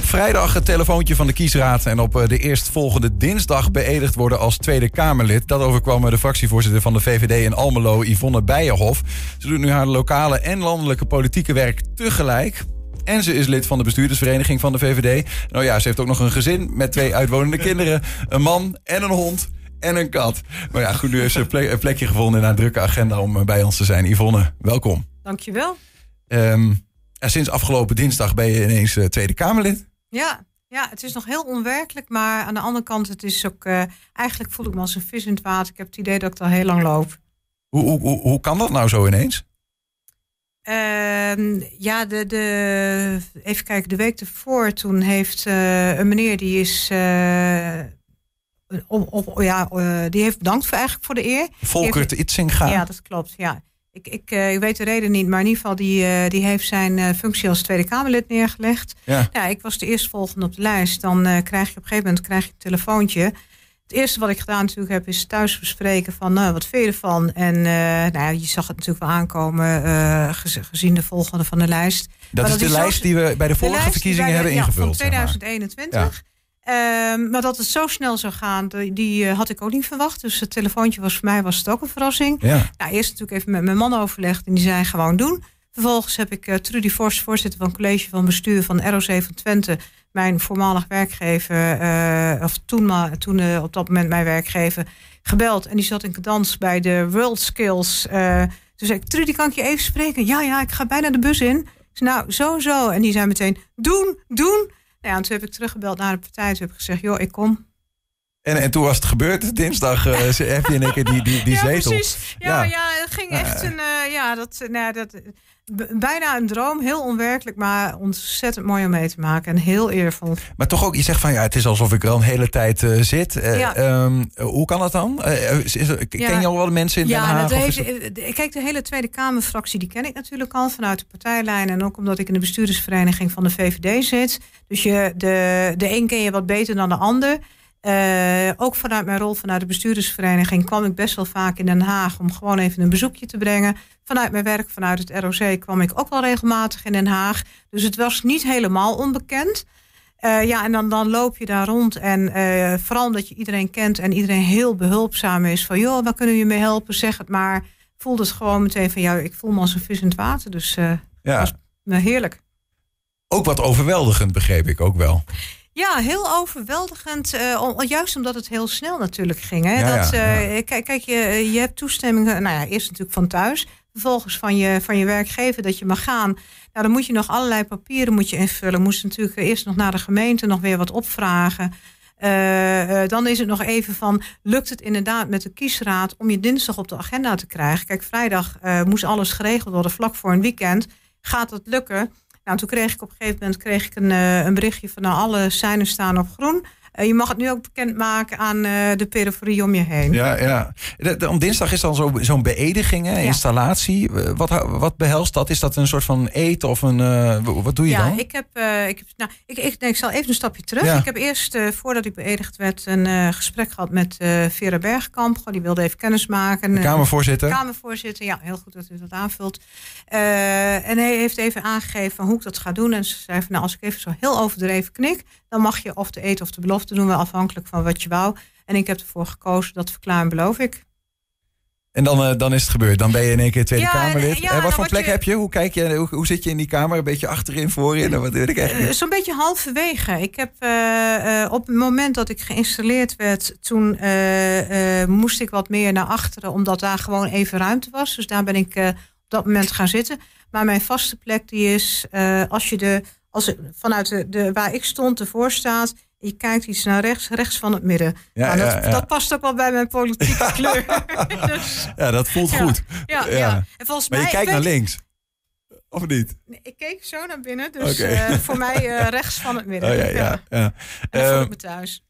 op vrijdag het telefoontje van de kiesraad en op de eerstvolgende dinsdag beëdigd worden als Tweede Kamerlid. Dat overkwam de fractievoorzitter van de VVD in Almelo, Yvonne Bijenhof. Ze doet nu haar lokale en landelijke politieke werk tegelijk. En ze is lid van de bestuurdersvereniging van de VVD. Nou ja, ze heeft ook nog een gezin met twee uitwonende kinderen, een man en een hond en een kat. Maar ja, goed, nu heeft ze een, plekje gevonden in haar drukke agenda om bij ons te zijn. Yvonne, welkom. Dankjewel. Um, en sinds afgelopen dinsdag ben je ineens uh, Tweede Kamerlid. Ja, ja, het is nog heel onwerkelijk, maar aan de andere kant, het is ook. Uh, eigenlijk voel ik me als een vis in het water. Ik heb het idee dat ik al heel lang loop. Hoe, hoe, hoe, hoe kan dat nou zo ineens? Uh, ja, de, de, even kijken, de week ervoor, toen heeft uh, een meneer die is. op, op, ja, die heeft bedankt voor, eigenlijk voor de eer. Volkert Itzinga. Ja, dat klopt. Ja. Ik, ik, ik weet de reden niet, maar in ieder geval, die, uh, die heeft zijn uh, functie als Tweede Kamerlid neergelegd. Ja. ja ik was de eerstvolgende op de lijst. Dan krijg je op een gegeven moment krijg je een telefoontje. Het eerste wat ik gedaan natuurlijk heb, is thuis bespreken van nou, wat vind je ervan? En nou, je zag het natuurlijk wel aankomen gezien de volgende van de lijst. Dat is de lijst die we bij de vorige verkiezingen hebben ingevuld. Ja, van 2021. Um, maar dat het zo snel zou gaan, die, uh, had ik ook niet verwacht. Dus het telefoontje was voor mij was het ook een verrassing. Ja. Nou, eerst natuurlijk even met mijn man overlegd en die zei gewoon doen. Vervolgens heb ik uh, Trudy Forst, voorzitter van het college van bestuur van RO7 Twente, mijn voormalig werkgever, uh, of toen, maar, toen op dat moment mijn werkgever, gebeld. En die zat in dans bij de World Skills. toen zei ik, Trudy, kan ik je even spreken? Ja, ja, ik ga bijna de bus in. Nou, zo, zo. En die zei meteen, doen, doen. Ja, en toen heb ik teruggebeld naar de partij. Toen heb ik gezegd, joh, ik kom. En, en toen was het gebeurd, dinsdag uh, heb je in één keer die, die, die ja, zetel. Precies. Ja, ja. ja het ging echt een, uh, ja, dat, nou, dat, bijna een droom, heel onwerkelijk, maar ontzettend mooi om mee te maken en heel eervol. Maar toch ook, je zegt van ja, het is alsof ik er al een hele tijd uh, zit. Ja. um, hoe kan dat dan? Is, is, ken je al wel mensen in Den Haag? Ja, heeft, kijk, de hele Tweede Kamerfractie, die ken ik natuurlijk al vanuit de partijlijn en ook omdat ik in de bestuurdersvereniging van de VVD zit. Dus je, de, de een ken je wat beter dan de ander. Uh, ook vanuit mijn rol vanuit de bestuurdersvereniging kwam ik best wel vaak in Den Haag om gewoon even een bezoekje te brengen. Vanuit mijn werk, vanuit het ROC, kwam ik ook wel regelmatig in Den Haag. Dus het was niet helemaal onbekend. Uh, ja, en dan, dan loop je daar rond. En uh, vooral omdat je iedereen kent en iedereen heel behulpzaam is. Van joh, waar kunnen we je mee helpen? Zeg het maar. Voelde het gewoon meteen van ja, ik voel me als een vis in het water. Dus ja. was heerlijk. Ook wat overweldigend, begreep ik ook wel. Ja, heel overweldigend. Uh, juist omdat het heel snel natuurlijk ging. Hè? Ja, dat, uh, ja. Kijk, kijk je, je hebt toestemmingen. Nou ja, eerst natuurlijk van thuis. Vervolgens van je, van je werkgever dat je mag gaan. Nou, dan moet je nog allerlei papieren moet je invullen. Moest natuurlijk eerst nog naar de gemeente nog weer wat opvragen. Uh, dan is het nog even van, lukt het inderdaad met de kiesraad om je dinsdag op de agenda te krijgen? Kijk, vrijdag moest alles geregeld worden vlak voor een weekend. Gaat het lukken? Nou, toen kreeg ik op een gegeven moment kreeg ik een, uh, een berichtje van nou, alle seinen staan op groen. Uh, je mag het nu ook bekendmaken aan uh, de periferie om je heen. Ja, ja. De, om dinsdag is dan zo'n zo beëdiging, hè, ja. installatie. Wat, wat behelst dat? Is dat een soort van eten of een. wat doe je ja, dan? Ik heb. ik, heb nou, ik, ik, nee, ik zal even een stapje terug. Ja. Ik heb eerst, voordat ik beëdigd werd, een gesprek gehad met Vera Bergkamp. Die wilde even kennis maken. De Kamervoorzitter. Kamervoorzitter, ja, heel goed dat u dat aanvult. en hij heeft even aangegeven hoe ik dat ga doen. En ze zei van nou, als ik even zo heel overdreven knik, dan mag je of de eten of de belofte doen we afhankelijk van wat je wou. En ik heb ervoor gekozen, dat verklaar en beloof ik. En dan, uh, dan is het gebeurd. Dan ben je in één keer Tweede ja, Kamerlid. Ja, en wat voor plek je... heb je? Hoe, kijk je hoe, hoe, zit je in die kamer? Een beetje achterin, voorin? Wat ik uh, Zo'n beetje halverwege. Ik heb uh, op het moment dat ik geïnstalleerd werd, toen moest ik wat meer naar achteren, omdat daar gewoon even ruimte was. Dus daar ben ik op dat moment gaan zitten. Maar mijn vaste plek die is, als je de, als vanuit de, de, waar ik stond ervoor staat, je kijkt iets naar rechts, rechts van het midden. Ja, nou, dat, ja, dat, past ook wel bij mijn politieke kleur. dus, ja, dat voelt goed. Ja, ja. En volgens maar je mij, kijkt naar links. Of niet? Nee, ik keek zo naar binnen, dus okay. uh, voor mij uh, rechts van het midden. Oh, ja, ja, ja. En dan voel ik me thuis.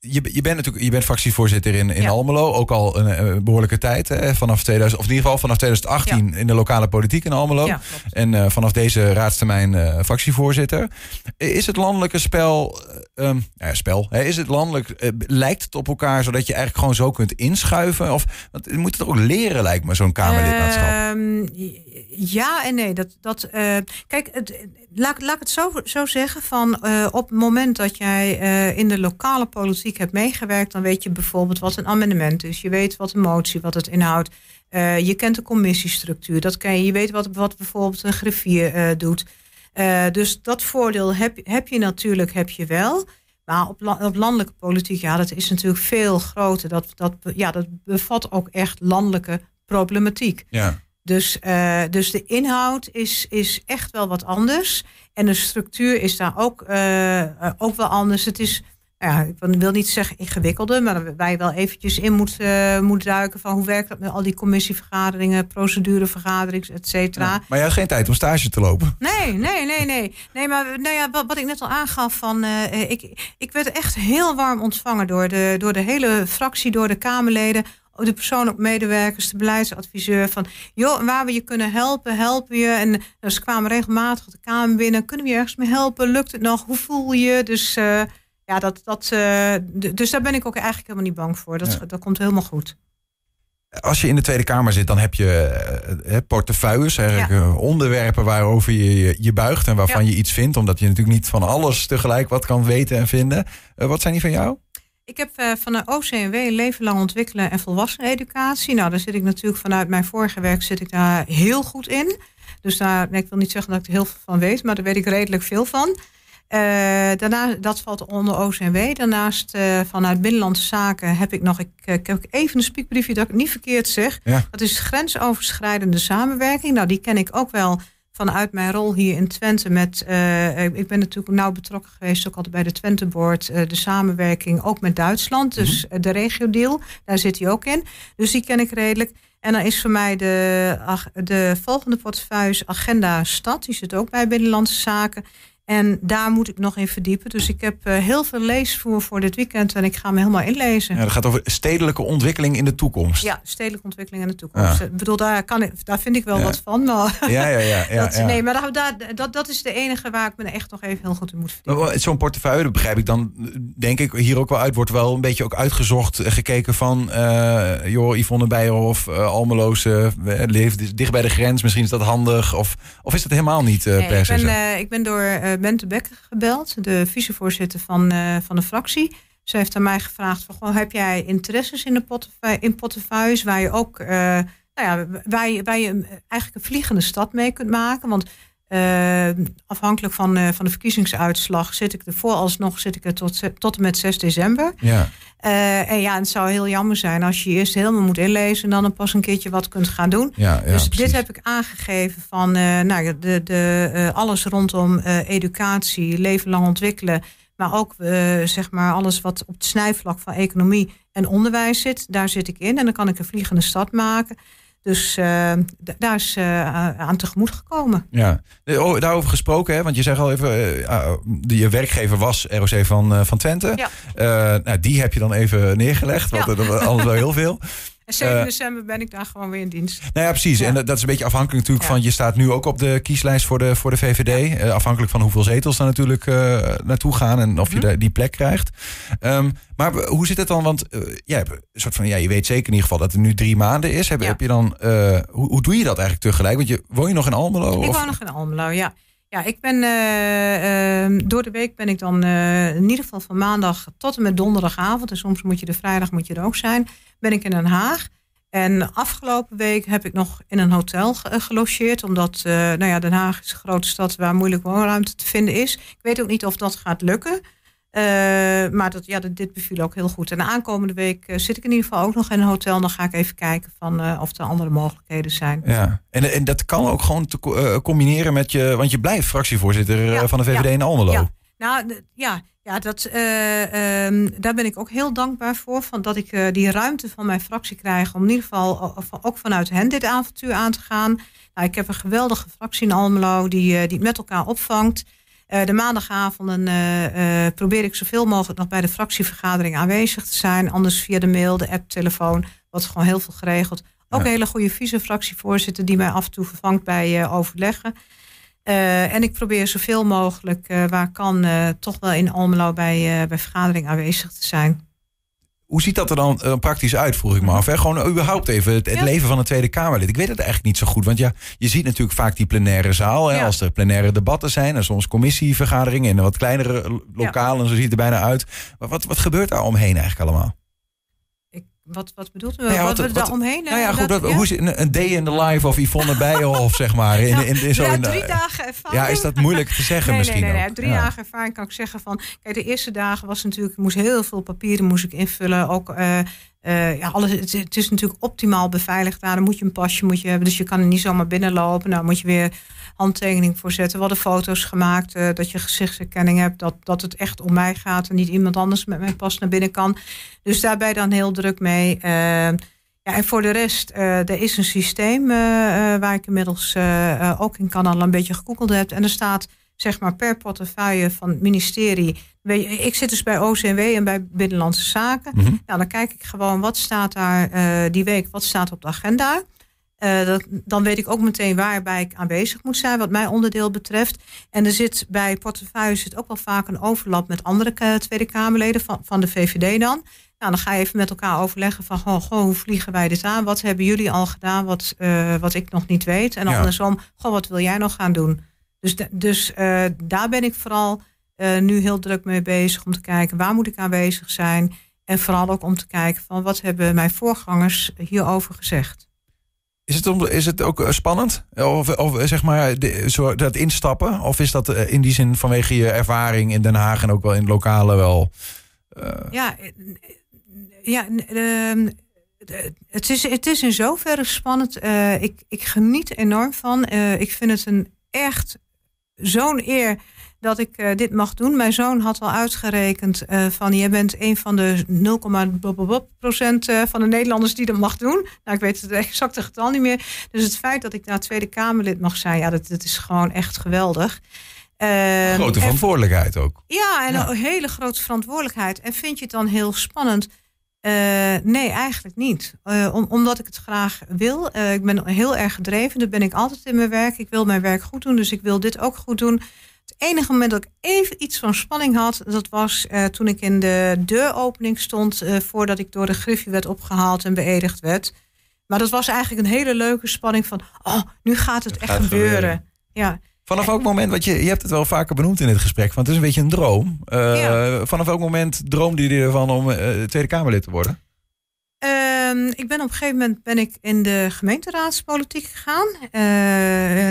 Je, je bent natuurlijk je bent fractievoorzitter in, in ja. Almelo, ook al een, een behoorlijke tijd. Hè, vanaf 2000, of in ieder geval vanaf 2018 ja. in de lokale politiek in Almelo. Ja, en uh, vanaf deze raadstermijn uh, fractievoorzitter. Is het landelijke spel, um, ja, spel, hè, is het landelijk, uh, lijkt het op elkaar zodat je eigenlijk gewoon zo kunt inschuiven? Of want je moet het ook leren, lijkt me, zo'n Kamerlidmaatschap. Um, ja en nee. Dat, dat, uh, kijk, het, laat, laat ik het zo, zo zeggen. Van, uh, op het moment dat jij uh, in de lokale politiek hebt meegewerkt... dan weet je bijvoorbeeld wat een amendement is. Je weet wat een motie, wat het inhoudt. je kent de commissiestructuur. Dat ken je. je weet wat, wat bijvoorbeeld een griffier doet. dus dat voordeel heb, heb je natuurlijk heb je wel... Maar op, op, landelijke politiek, ja, dat is natuurlijk veel groter. Dat, dat, ja, dat bevat ook echt landelijke problematiek. Ja. Dus, uh, dus de inhoud is, is echt wel wat anders. En de structuur is daar ook, uh, ook wel anders. Het is, ja, ik wil niet zeggen ingewikkelder, maar waar je wel eventjes in moet, uh, moet duiken van hoe werkt dat met al die commissievergaderingen, procedurevergaderingen, et cetera. Ja, maar je had geen tijd om stage te lopen. Nee, nee, nee, nee. Nee, maar nou ja, wat, wat ik net al aangaf, van, uh, ik, ik werd echt heel warm ontvangen door de, door de hele fractie, door de Kamerleden de persoonlijk medewerkers, de beleidsadviseur. Van joh, waar we je kunnen helpen, helpen je. En dus ze kwamen regelmatig de Kamer binnen. Kunnen we je ergens mee helpen? Lukt het nog? Hoe voel je? Dus uh, ja, dat, dat, uh, dus daar ben ik ook eigenlijk helemaal niet bang voor. Dat, dat komt helemaal goed. Als je in de Tweede Kamer zit, dan heb je portefeuilles, eigenlijk ja. onderwerpen waarover je je buigt en waarvan ja. je iets vindt, omdat je natuurlijk niet van alles tegelijk wat kan weten en vinden. wat zijn die van jou? Ik heb uh, van de OCMW leven lang ontwikkelen en volwassen educatie. Nou, daar zit ik natuurlijk vanuit mijn vorige werk zit ik daar heel goed in. Dus daar, ik wil niet zeggen dat ik er heel veel van weet, maar daar weet ik redelijk veel van. Uh, daarna, dat valt onder OCMW. Daarnaast uh, vanuit Binnenlandse Zaken heb ik nog, ik, ik heb even een spiekbriefje dat ik het niet verkeerd zeg. Ja. Dat is grensoverschrijdende samenwerking. Nou, die ken ik ook wel vanuit mijn rol hier in Twente met, uh, ik ben natuurlijk nauw betrokken geweest, ook altijd bij de Twente Board, uh, de samenwerking ook met Duitsland, dus mm -hmm. de regio-deal, daar zit hij ook in. Dus die ken ik redelijk. En dan is voor mij de, de volgende portefeuille Agenda Stad, die zit ook bij Binnenlandse Zaken. En daar moet ik nog in verdiepen. Dus ik heb uh, heel veel leesvoer voor dit weekend en ik ga me helemaal inlezen. Ja, dat gaat over stedelijke ontwikkeling in de toekomst. Ja, stedelijke ontwikkeling in de toekomst. Ja. Ik bedoel, daar, kan ik, daar vind ik wel ja. wat van. Maar ja, ja, ja. ja, dat, Nee, maar dat, dat, is de enige waar ik me echt nog even heel goed in moet verdiepen. Zo'n portefeuille, dat begrijp ik dan, denk ik, hier ook wel uit. Wordt wel een beetje ook uitgezocht, gekeken van... Uh, joh, Yvonne Beijerhof, uh, Almeloze, uh, leeft dicht bij de grens. Misschien is dat handig. Of, of is dat helemaal niet uh, nee, per se ik ben, ik ben door Bente Becker gebeld, de vicevoorzitter van, uh, van de fractie. Ze heeft aan mij gevraagd: van, goh, heb jij interesses in, de portefeuille, in waar je ook, uh, nou ja, waar je, waar je eigenlijk een vliegende stad mee kunt maken? Want uh, afhankelijk van, uh, van de verkiezingsuitslag zit ik er vooralsnog zit ik er tot, tot en met 6 december. Ja. Uh, en ja, het zou heel jammer zijn als je eerst helemaal moet inlezen en dan pas een keertje wat kunt gaan doen. Ja, ja, dus precies. dit heb ik aangegeven van nou, de, de, alles rondom educatie, leven lang ontwikkelen. Maar ook zeg maar alles wat op het snijvlak van economie en onderwijs zit, daar zit ik in. En dan kan ik een vliegende stad maken. Dus uh, daar is uh, aan tegemoet gekomen. Ja, oh, daarover gesproken, hè? want je zegt al even, uh, je werkgever was ROC van, van Twente. Ja. nou, die heb je dan even neergelegd, want ja. dat was alles wel heel veel. En 7 december ben ik daar gewoon weer in dienst. Nou ja, precies. Ja. En dat is een beetje afhankelijk natuurlijk van... je staat nu ook op de kieslijst voor de, voor de VVD. Uh, afhankelijk van hoeveel zetels daar natuurlijk uh, naartoe gaan... en of je mm-hmm. die plek krijgt. Um, maar hoe zit het dan? Want uh, jij hebt een soort van... ja, je weet zeker in ieder geval dat het nu drie maanden is. Heb, ja. heb je dan... hoe, hoe doe je dat eigenlijk tegelijk? Want je, woon je nog in Almelo? Ik of? woon nog in Almelo, ja. Ja, ik ben uh, uh, door de week ben ik dan uh, in ieder geval van maandag tot en met donderdagavond. En soms moet je de vrijdag moet je er ook zijn. Ben ik in Den Haag. En afgelopen week heb ik nog in een hotel gelogeerd. Omdat nou ja, Den Haag is een grote stad waar moeilijk woonruimte te vinden is. Ik weet ook niet of dat gaat lukken. Maar dat, ja, dit beviel ook heel goed. En de aankomende week zit ik in ieder geval ook nog in een hotel. Dan ga ik even kijken van, of er andere mogelijkheden zijn. Ja, en, en dat kan ook gewoon te combineren met je... Want je blijft fractievoorzitter ja, van de VVD ja, in Almelo. Ja. Nou, ja, ja dat, um, daar ben ik ook heel dankbaar voor. Van dat ik die ruimte van mijn fractie krijg. Om in ieder geval ook vanuit hen dit avontuur aan te gaan. Nou, ik heb een geweldige fractie in Almelo die, die het met elkaar opvangt. De maandagavonden probeer ik zoveel mogelijk nog bij de fractievergadering aanwezig te zijn. Anders via de mail, de app, telefoon. Wordt gewoon heel veel geregeld. Ook ja. een hele goede vice-fractievoorzitter die mij af en toe vervangt bij overleggen. En ik probeer zoveel mogelijk, waar kan, toch wel in Almelo bij, bij vergadering aanwezig te zijn. Hoe ziet dat er dan uh, praktisch uit, vroeg ik me af. Hè? Gewoon überhaupt even het, het leven van een Tweede Kamerlid. Ik weet het eigenlijk niet zo goed. Want ja, je ziet natuurlijk vaak die plenaire zaal. Hè, ja. Als er plenaire debatten zijn. En soms commissievergaderingen in wat kleinere lokalen. Ja. Zo ziet het er bijna uit. Maar wat, wat gebeurt daar omheen eigenlijk allemaal? Wat, wat bedoelt u? Nou ja, wat, wat, we daar omheen? Nou ja, goed, dat, ja? hoe een, een day in the life of Yvonne Bijenhof, zeg maar. In, in, in, zo ja, drie dagen ervaring. Ja, is dat moeilijk te zeggen nee, misschien Nee, nee, nee. Drie dagen ervaring kan ik zeggen van... Kijk, de eerste dagen was natuurlijk... Ik moest heel veel papieren moest ik invullen. Ook... Uh, uh, ja, alles, het, is natuurlijk optimaal beveiligd daar. Dan moet je een pasje moet je hebben. Dus je kan er niet zomaar binnenlopen. Nou moet je weer handtekening voor zetten. We hadden foto's gemaakt. Uh, dat je gezichtsherkenning hebt. Dat, dat het echt om mij gaat. En niet iemand anders met mijn pas naar binnen kan. Dus daar ben je dan heel druk mee. Uh, ja, en voor de rest, er is een systeem waar ik inmiddels ook in Canada een beetje gegoogeld heb. En er staat zeg maar per portefeuille van het ministerie. Ik zit dus bij OCW en bij Binnenlandse Zaken. Mhm. Nou, dan kijk ik gewoon wat staat daar uh, die week, wat staat op de agenda. Uh, dat, dan weet ik ook meteen waarbij ik aanwezig moet zijn, wat mijn onderdeel betreft. En er zit bij portefeuille zit ook wel vaak een overlap met andere uh, Tweede Kamerleden van, van de VVD dan. Nou, dan ga je even met elkaar overleggen van goh, goh, hoe vliegen wij dit aan? Wat hebben jullie al gedaan wat, uh, wat ik nog niet weet? En Ja. andersom, goh, wat wil jij nog gaan doen? Dus, dus daar ben ik vooral uh, nu heel druk mee bezig om te kijken waar moet ik aanwezig zijn. En vooral ook om te kijken van wat hebben mijn voorgangers hierover gezegd. Is het, om, is het ook eh, spannend? Of, of eh, zeg maar de, zo, dat instappen? Of is dat eh, in die zin vanwege je ervaring in Den Haag en ook wel in het lokale wel? eh, Ja, eh, ja ehm, het, is, het is in zoverre spannend. Eh, ik, ik geniet enorm van. Eh, ik vind het een echt zo'n eer dat ik eh, dit mag doen. Mijn zoon had al uitgerekend eh, van je bent een van de 0,1 procent eh, van de Nederlanders die dat mag doen. Nou, ik weet het exacte getal niet meer. Dus het feit dat ik daar Tweede Kamerlid mag zijn, ja, dat, dat is gewoon echt geweldig. Ehm, grote en- verantwoordelijkheid ook. ja, en Ja. een hele grote verantwoordelijkheid. En vind je het dan heel spannend? Nee, eigenlijk niet. Om, omdat ik het graag wil. Ik ben heel erg gedreven. Dat ben ik altijd in mijn werk. Ik wil mijn werk goed doen, dus ik wil dit ook goed doen. Het enige moment dat ik even iets van spanning had, dat was eh, toen ik in de deuropening stond, eh, voordat ik door de Griffie werd opgehaald en beëdigd werd. Maar dat was eigenlijk een hele leuke spanning van, oh, nu gaat het, Het echt gaat gebeuren. gebeuren. Ja, Vanaf welk moment, want je, je hebt het wel vaker benoemd in dit gesprek, want het is een beetje een droom. Eh, Ja. Vanaf welk moment droomde je ervan om Tweede Kamerlid te worden? Ehm, ik ben op een gegeven moment ben ik in de gemeenteraadspolitiek gegaan. Eh,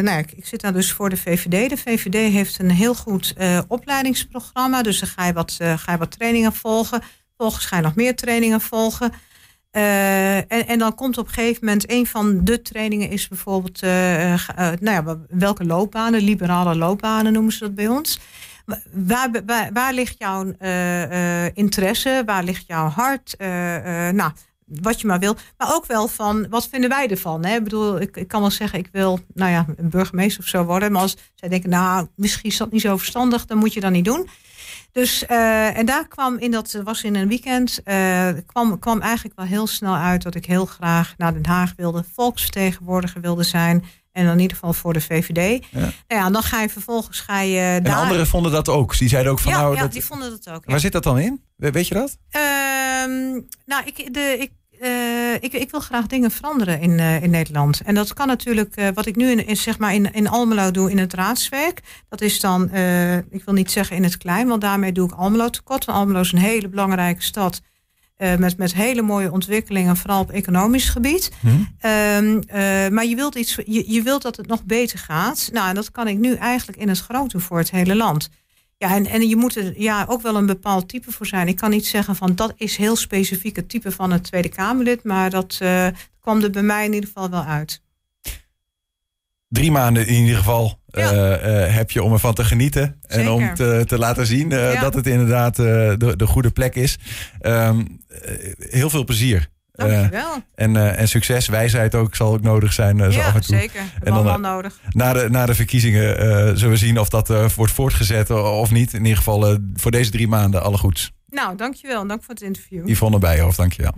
nou ja, ik, zit daar dus voor de VVD. De VVD heeft een heel goed eh, opleidingsprogramma. Dus dan ga je, wat, eh, ga je wat trainingen volgen. Vervolgens ga je nog meer trainingen volgen. En, en dan komt op een gegeven moment een van de trainingen is bijvoorbeeld nou ja, welke loopbanen, liberale loopbanen noemen ze dat bij ons. Wa- Waar, waar, ligt jouw interesse? Waar ligt jouw hart? Eh, nou, wat je maar wil. Maar ook wel van, wat vinden wij ervan? Hè? Ik bedoel, ik, ik kan wel zeggen, ik wil nou ja, een burgemeester of zo worden. Maar als zij denken, nou, misschien is dat niet zo verstandig, dan moet je dat niet doen. Dus, eh, en daar kwam in, dat was in een weekend, eh, kwam, kwam eigenlijk wel heel snel uit dat ik heel graag naar Den Haag wilde, volksvertegenwoordiger wilde zijn. En dan in ieder geval voor de VVD. Ja. Nou ja, dan ga je vervolgens ga je En daar. anderen vonden dat ook. Die zeiden ook van ja, nou, ja, dat, die vonden dat ook. ja. waar zit dat dan in? We- Weet je dat? Ehm, nou, ik, de, ik, eh, ik, ik wil graag dingen veranderen in, eh, in Nederland. En dat kan natuurlijk, eh, wat ik nu in, in, zeg maar in, in Almelo doe in het raadswerk. Dat is dan, ik wil niet zeggen in het klein, want daarmee doe ik Almelo tekort. Want Almelo is een hele belangrijke stad. met, met hele mooie ontwikkelingen, vooral op economisch gebied. Hm? Ehm, eh, maar je wilt, iets, je, je wilt dat het nog beter gaat. Nou, en dat kan ik nu eigenlijk in het groot doen voor het hele land. Ja, en, en je moet er ja, ook wel een bepaald type voor zijn. Ik kan niet zeggen van dat is heel specifiek het type van het Tweede Kamerlid, maar dat eh, kwam er bij mij in ieder geval wel uit. Drie maanden in ieder geval Ja. eh, eh, heb je om ervan te genieten. En om te, te laten zien Ja. dat het inderdaad de, de goede plek is. Ehm, eh, heel veel plezier. Eh, Dankjewel. en, eh, en succes, wijsheid ook zal ook nodig zijn eh, zo ja, af en toe. zeker. En dan, eh, nodig. Na de, na de verkiezingen eh, zullen we zien of dat eh, wordt voortgezet of niet. In ieder geval eh, voor deze drie maanden alle goeds. Nou, dankjewel. en Dank voor het interview. Yvonne Bijhoff, dankjewel.